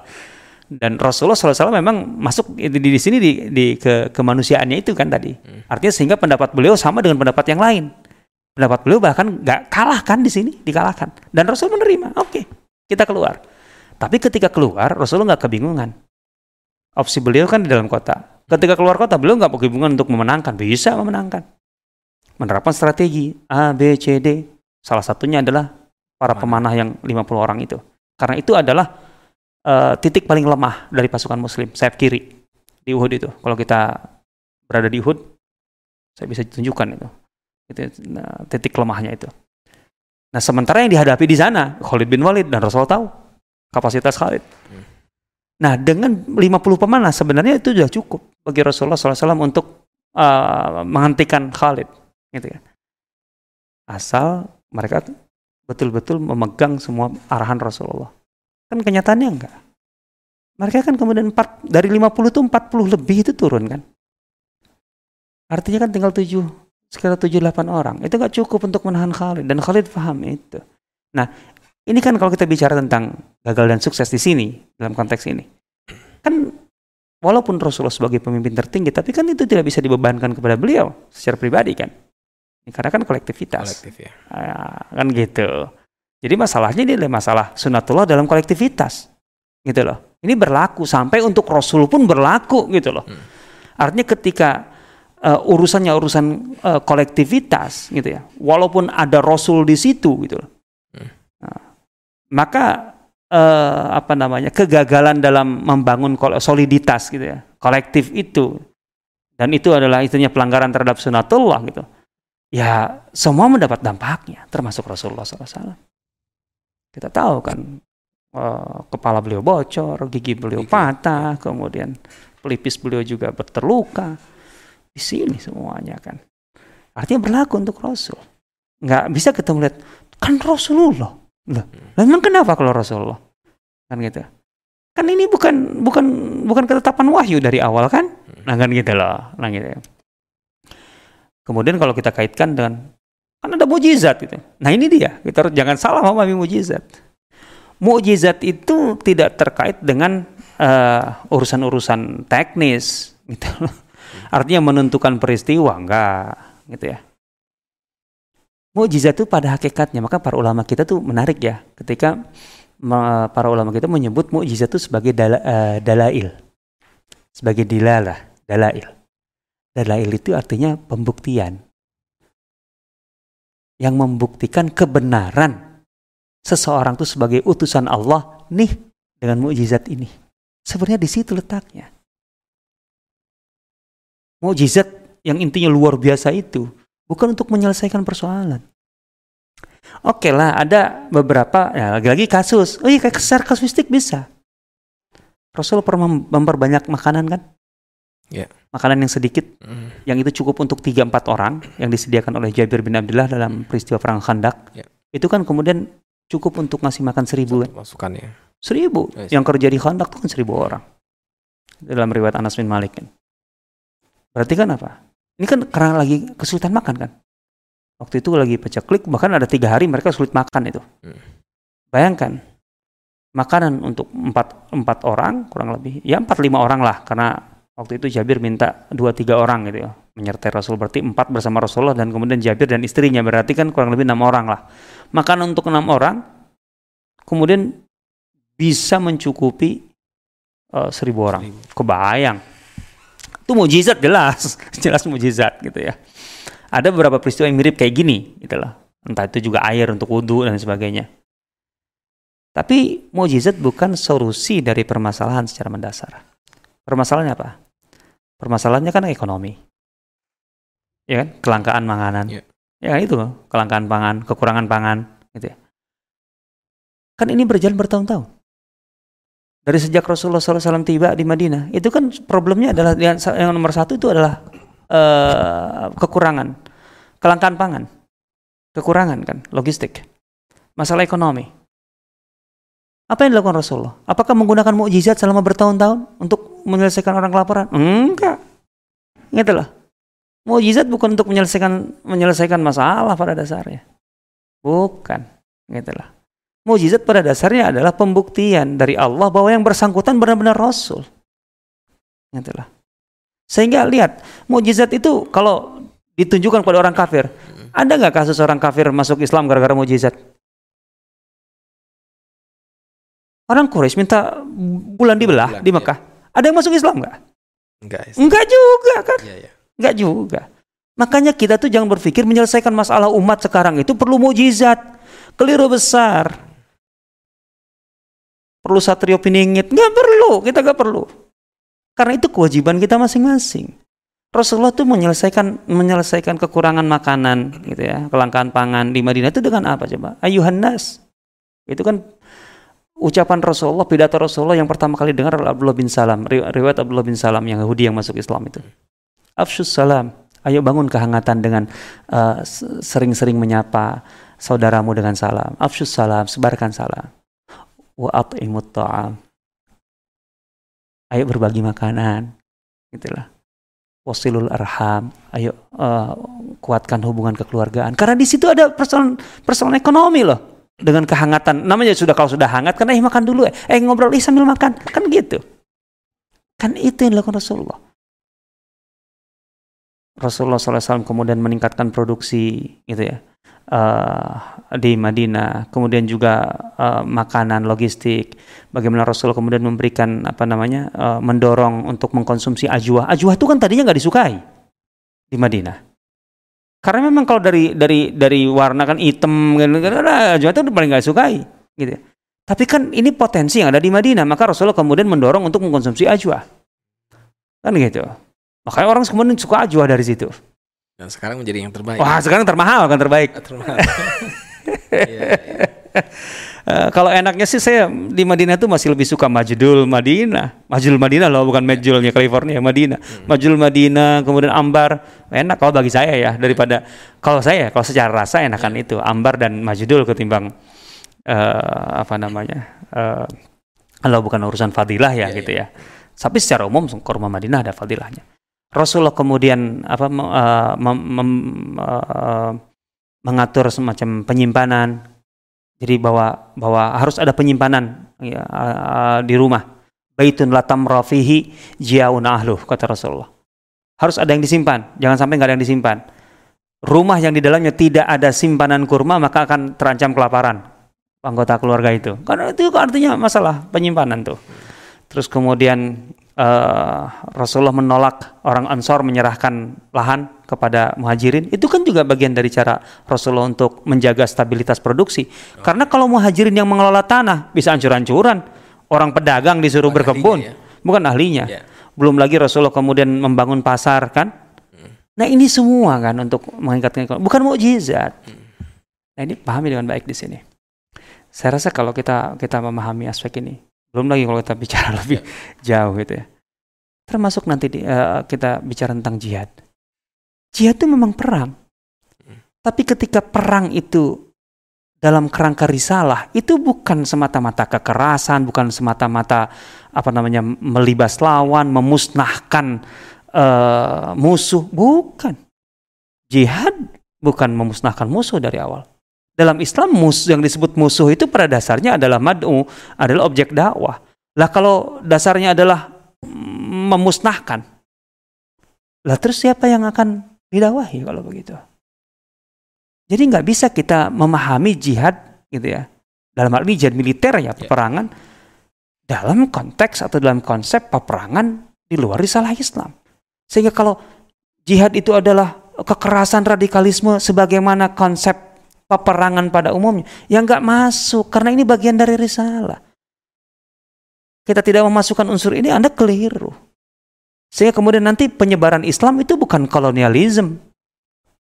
dan Rasulullah SAW memang masuk di, di, di sini di, di ke kemanusiaannya itu kan tadi. Hmm. Artinya sehingga pendapat beliau sama dengan pendapat yang lain. Pendapat beliau bahkan nggak kalah kan di sini, dikalahkan. Dan Rasul menerima, oke, okay, kita keluar. Tapi ketika keluar, Rasulullah nggak kebingungan. Opsi beliau kan di dalam kota. Ketika keluar kota, beliau nggak kebingungan untuk memenangkan. Bisa memenangkan. Menerapkan strategi A, B, C, D. Salah satunya adalah para pemanah yang 50 orang itu. Karena itu adalah uh, titik paling lemah dari pasukan muslim, sayap kiri di Uhud itu. Kalau kita berada di Uhud, saya bisa tunjukkan itu. Itu nah, titik lemahnya itu. Nah, sementara yang dihadapi di sana Khalid bin Walid dan Rasul tahu kapasitas Khalid. Nah, dengan 50 pemanah sebenarnya itu sudah cukup bagi Rasulullah SAW untuk uh, menghentikan Khalid, gitu ya. Asal mereka betul-betul memegang semua arahan Rasulullah. Kan kenyataannya enggak. Mereka kan kemudian 4, dari 50 itu 40 lebih itu turun kan. Artinya kan tinggal 7, sekitar 7-8 orang. Itu enggak cukup untuk menahan Khalid. Dan Khalid paham itu. Nah, ini kan kalau kita bicara tentang gagal dan sukses di sini, dalam konteks ini. Kan walaupun Rasulullah sebagai pemimpin tertinggi, tapi kan itu tidak bisa dibebankan kepada beliau secara pribadi kan. Karena kan kolektivitas. Kolektif ya. Nah, kan gitu. Jadi masalahnya ini adalah masalah sunatullah dalam kolektivitas. Gitu loh. Ini berlaku sampai untuk Rasul pun berlaku gitu loh. Hmm. Artinya ketika uh, urusannya urusan uh, kolektivitas gitu ya. Walaupun ada Rasul di situ gitu loh. Hmm. Nah, maka uh, apa namanya? kegagalan dalam membangun soliditas gitu ya. Kolektif itu dan itu adalah itunya pelanggaran terhadap sunatullah gitu. Ya semua mendapat dampaknya termasuk Rasulullah SAW. Kita tahu kan uh, kepala beliau bocor, gigi beliau gigi. patah, kemudian pelipis beliau juga berterluka. Di sini semuanya kan. Artinya berlaku untuk Rasul. Nggak bisa kita melihat kan Rasulullah. Loh, hmm. memang kenapa kalau Rasulullah? Kan gitu. Kan ini bukan bukan bukan ketetapan wahyu dari awal kan? Nah kan gitu loh. Nah gitu. Kemudian kalau kita kaitkan dengan Kan ada mujizat gitu. Nah ini dia, kita harus jangan salah memahami mujizat. Mujizat itu tidak terkait dengan uh, urusan-urusan teknis gitu. (laughs) Artinya menentukan peristiwa enggak gitu ya. Mujizat itu pada hakikatnya, maka para ulama kita tuh menarik ya ketika para ulama kita menyebut mujizat itu sebagai dala, uh, dalail. Sebagai dilalah, dalail. Dalail itu artinya pembuktian yang membuktikan kebenaran seseorang itu sebagai utusan Allah nih dengan mukjizat ini. Sebenarnya di situ letaknya. Mukjizat yang intinya luar biasa itu bukan untuk menyelesaikan persoalan. Oke lah, ada beberapa, ya lagi-lagi kasus. Oh iya, kayak secara kasuistik bisa. Rasul pernah memperbanyak makanan kan? Yeah. Makanan yang sedikit, mm. yang itu cukup untuk 3-4 orang, yang disediakan oleh Jabir bin Abdullah dalam peristiwa Perang Khandak. Yeah. Itu kan kemudian cukup untuk ngasih makan seribu kan? Masukannya. Seribu. Yes. Yang kerja di Khandak itu kan seribu orang. Dalam riwayat Anas bin Malik kan. Berarti kan apa? Ini kan karena lagi kesulitan makan kan? Waktu itu lagi klik bahkan ada tiga hari mereka sulit makan itu. Mm. Bayangkan, makanan untuk empat, empat orang kurang lebih, ya empat lima orang lah, karena Waktu itu Jabir minta dua tiga orang gitu ya, menyertai Rasul berarti empat bersama Rasulullah dan kemudian Jabir dan istrinya berarti kan kurang lebih enam orang lah. Makan untuk enam orang, kemudian bisa mencukupi uh, seribu orang. Kebayang. Itu mujizat jelas, (laughs) jelas mujizat gitu ya. Ada beberapa peristiwa yang mirip kayak gini gitu lah. Entah itu juga air untuk wudhu dan sebagainya. Tapi mujizat bukan solusi dari permasalahan secara mendasar. Permasalahannya apa? Permasalahannya kan ekonomi. Ya kan? Kelangkaan makanan. Ya. Ya kan itu, kelangkaan pangan, kekurangan pangan gitu ya. Kan ini berjalan bertahun-tahun. Dari sejak Rasulullah SAW tiba di Madinah, itu kan problemnya adalah yang, yang nomor satu itu adalah uh, kekurangan, kelangkaan pangan, kekurangan kan, logistik, masalah ekonomi. Apa yang dilakukan Rasulullah? Apakah menggunakan mukjizat selama bertahun-tahun untuk menyelesaikan orang kelaparan? Enggak. Gitu loh. Mukjizat bukan untuk menyelesaikan menyelesaikan masalah pada dasarnya. Bukan. Gitu loh. Mukjizat pada dasarnya adalah pembuktian dari Allah bahwa yang bersangkutan benar-benar Rasul. Gitu loh. Sehingga lihat, mukjizat itu kalau ditunjukkan kepada orang kafir, ada nggak kasus orang kafir masuk Islam gara-gara mukjizat? Orang Quraisy minta bulan dibelah bulan, di iya. Mekah. Iya. Ada yang masuk Islam nggak? Enggak. Enggak juga kan? Iya, iya. Enggak juga. Makanya kita tuh jangan berpikir menyelesaikan masalah umat sekarang itu perlu mujizat. Keliru besar. Perlu satrio piningit. Nggak perlu. Kita nggak perlu. Karena itu kewajiban kita masing-masing. Rasulullah tuh menyelesaikan menyelesaikan kekurangan makanan gitu ya, kelangkaan pangan di Madinah itu dengan apa coba? Ayuhan nas. Itu kan ucapan Rasulullah, pidato Rasulullah yang pertama kali dengar adalah Abdullah bin Salam, riwayat Abdullah bin Salam yang Yahudi yang masuk Islam itu. Afshus salam, ayo bangun kehangatan dengan uh, sering-sering menyapa saudaramu dengan salam. Afshus salam, sebarkan salam. Wa at'imut ta'am. Ayo berbagi makanan. Itulah. Wasilul arham. Ayo uh, kuatkan hubungan kekeluargaan. Karena di situ ada persoalan persoalan ekonomi loh dengan kehangatan. Namanya sudah kalau sudah hangat kan eh makan dulu eh, eh ngobrol eh sambil makan. Kan gitu. Kan itu yang dilakukan Rasulullah. Rasulullah SAW kemudian meningkatkan produksi gitu ya uh, di Madinah, kemudian juga uh, makanan, logistik. Bagaimana Rasulullah kemudian memberikan apa namanya, uh, mendorong untuk mengkonsumsi ajwa. Ajwa itu kan tadinya nggak disukai di Madinah. Karena memang kalau dari dari dari warna kan hitam kan, kan itu paling nggak sukai gitu. Tapi kan ini potensi yang ada di Madinah, maka Rasulullah kemudian mendorong untuk mengkonsumsi ajwa. Kan gitu. Makanya orang kemudian suka ajwa dari situ. Dan sekarang menjadi yang terbaik. Wah, sekarang termahal kan terbaik. Termahal. (laughs) yeah, yeah. Uh, (laughs) kalau enaknya sih saya di Madinah itu masih lebih suka Majdul Madinah. Majdul Madinah loh, bukan Majulnya California, Madinah. Hmm. Majdul Madinah, kemudian Ambar. Enak kalau bagi saya ya daripada kalau saya kalau secara rasa enakan yeah. itu Ambar dan Majdul ketimbang uh, apa namanya? Uh, kalau bukan urusan fadilah ya yeah, gitu yeah. ya. Tapi secara umum kurma Madinah ada fadilahnya. Rasulullah kemudian apa uh, mem, mem, uh, mengatur semacam penyimpanan jadi bahwa bahwa harus ada penyimpanan ya, uh, di rumah. Baitun latam rafihi jiaun ahluh kata Rasulullah. Harus ada yang disimpan, jangan sampai nggak ada yang disimpan. Rumah yang di dalamnya tidak ada simpanan kurma maka akan terancam kelaparan anggota keluarga itu. Karena itu artinya masalah penyimpanan tuh. Terus kemudian uh, Rasulullah menolak orang Ansor menyerahkan lahan kepada muhajirin itu kan juga bagian dari cara Rasulullah untuk menjaga stabilitas produksi oh. karena kalau muhajirin yang mengelola tanah bisa ancur-ancuran orang pedagang disuruh bukan berkebun ahlinya, ya? bukan ahlinya yeah. belum lagi Rasulullah kemudian membangun pasar kan hmm. nah ini semua kan untuk meningkatkan ekonomi bukan mukjizat hmm. nah ini pahami dengan baik di sini saya rasa kalau kita kita memahami aspek ini belum lagi kalau kita bicara (laughs) lebih yeah. jauh gitu ya termasuk nanti di, uh, kita bicara tentang jihad Jihad itu memang perang. Tapi ketika perang itu dalam kerangka risalah, itu bukan semata-mata kekerasan, bukan semata-mata apa namanya melibas lawan, memusnahkan uh, musuh, bukan. Jihad bukan memusnahkan musuh dari awal. Dalam Islam musuh yang disebut musuh itu pada dasarnya adalah mad'u, adalah objek dakwah. Lah kalau dasarnya adalah memusnahkan, lah terus siapa yang akan didakwahi kalau begitu. Jadi nggak bisa kita memahami jihad gitu ya. Dalam hal ini jihad militer ya, ya. peperangan dalam konteks atau dalam konsep peperangan di luar risalah Islam. Sehingga kalau jihad itu adalah kekerasan radikalisme sebagaimana konsep peperangan pada umumnya, yang nggak masuk karena ini bagian dari risalah. Kita tidak memasukkan unsur ini, Anda keliru. Sehingga kemudian nanti penyebaran Islam itu bukan kolonialisme,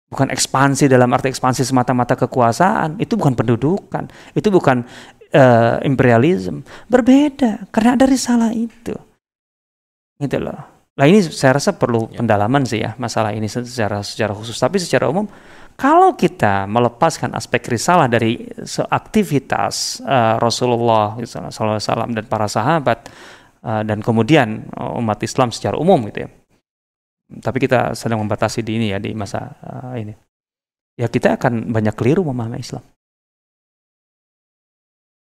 bukan ekspansi dalam arti ekspansi semata-mata kekuasaan, itu bukan pendudukan, itu bukan uh, imperialisme. Berbeda karena ada risalah itu. Gitu loh. Nah ini saya rasa perlu ya. pendalaman sih ya masalah ini secara secara khusus. Tapi secara umum kalau kita melepaskan aspek risalah dari aktivitas uh, Rasulullah SAW dan para sahabat uh, dan kemudian umat Islam secara umum gitu ya. Tapi kita sedang membatasi di ini ya di masa uh, ini. Ya kita akan banyak keliru memahami Islam.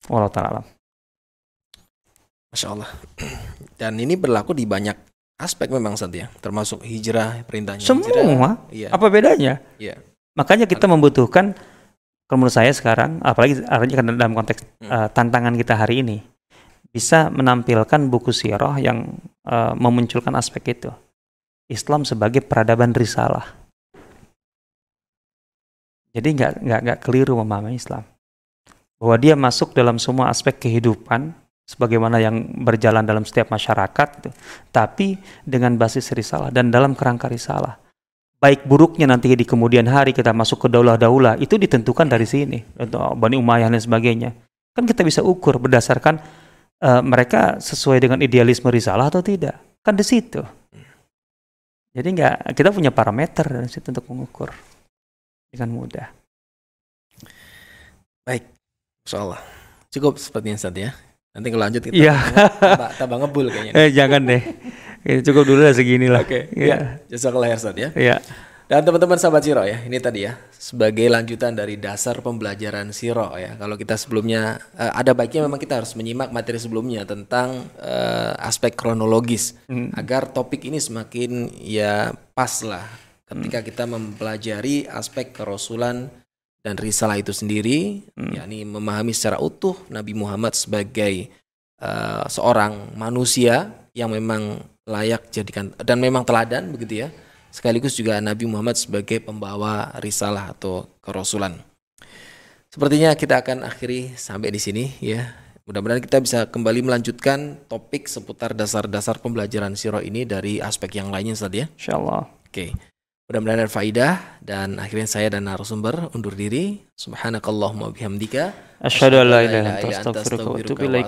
Wallahu taala Masya Allah. (clears throat) Dan ini berlaku di banyak aspek memang saat ya, termasuk hijrah perintahnya. Semua. Hijrah, iya. Apa bedanya? Iya. Makanya kita membutuhkan, kalau menurut saya sekarang, apalagi artinya kan dalam konteks hmm. uh, tantangan kita hari ini, bisa menampilkan buku sirah yang uh, memunculkan aspek itu. Islam sebagai peradaban risalah. Jadi nggak nggak nggak keliru memahami Islam bahwa dia masuk dalam semua aspek kehidupan sebagaimana yang berjalan dalam setiap masyarakat gitu. tapi dengan basis risalah dan dalam kerangka risalah baik buruknya nanti di kemudian hari kita masuk ke daulah-daulah itu ditentukan dari sini untuk Bani Umayyah dan sebagainya kan kita bisa ukur berdasarkan uh, mereka sesuai dengan idealisme risalah atau tidak kan di situ jadi nggak kita punya parameter dari situ untuk mengukur dengan mudah baik Insyaallah cukup sepertinya saat ya Nanti kalau lanjut kita ya. tambah, tambah ngebul kayaknya. Eh jangan deh. Cukup dulu lah segini lah. Oke. Okay. Ya. Jasa ya. Ustaz ya. Iya. Dan teman-teman sahabat Siro ya, ini tadi ya sebagai lanjutan dari dasar pembelajaran Siro ya. Kalau kita sebelumnya uh, ada baiknya memang kita harus menyimak materi sebelumnya tentang uh, aspek kronologis hmm. agar topik ini semakin ya pas lah ketika hmm. kita mempelajari aspek kerasulan dan risalah itu sendiri hmm. yakni memahami secara utuh Nabi Muhammad sebagai uh, seorang manusia yang memang layak jadikan dan memang teladan begitu ya. Sekaligus juga Nabi Muhammad sebagai pembawa risalah atau kerasulan. Sepertinya kita akan akhiri sampai di sini ya. Mudah-mudahan kita bisa kembali melanjutkan topik seputar dasar-dasar pembelajaran sirah ini dari aspek yang lainnya saja ya. Insyaallah. Oke. Mudah-mudahan ada faidah dan akhirnya saya dan narasumber undur diri. Subhanakallahumma bihamdika. Asyhadu an la ilaha illa anta astaghfiruka wa atubu ilaik.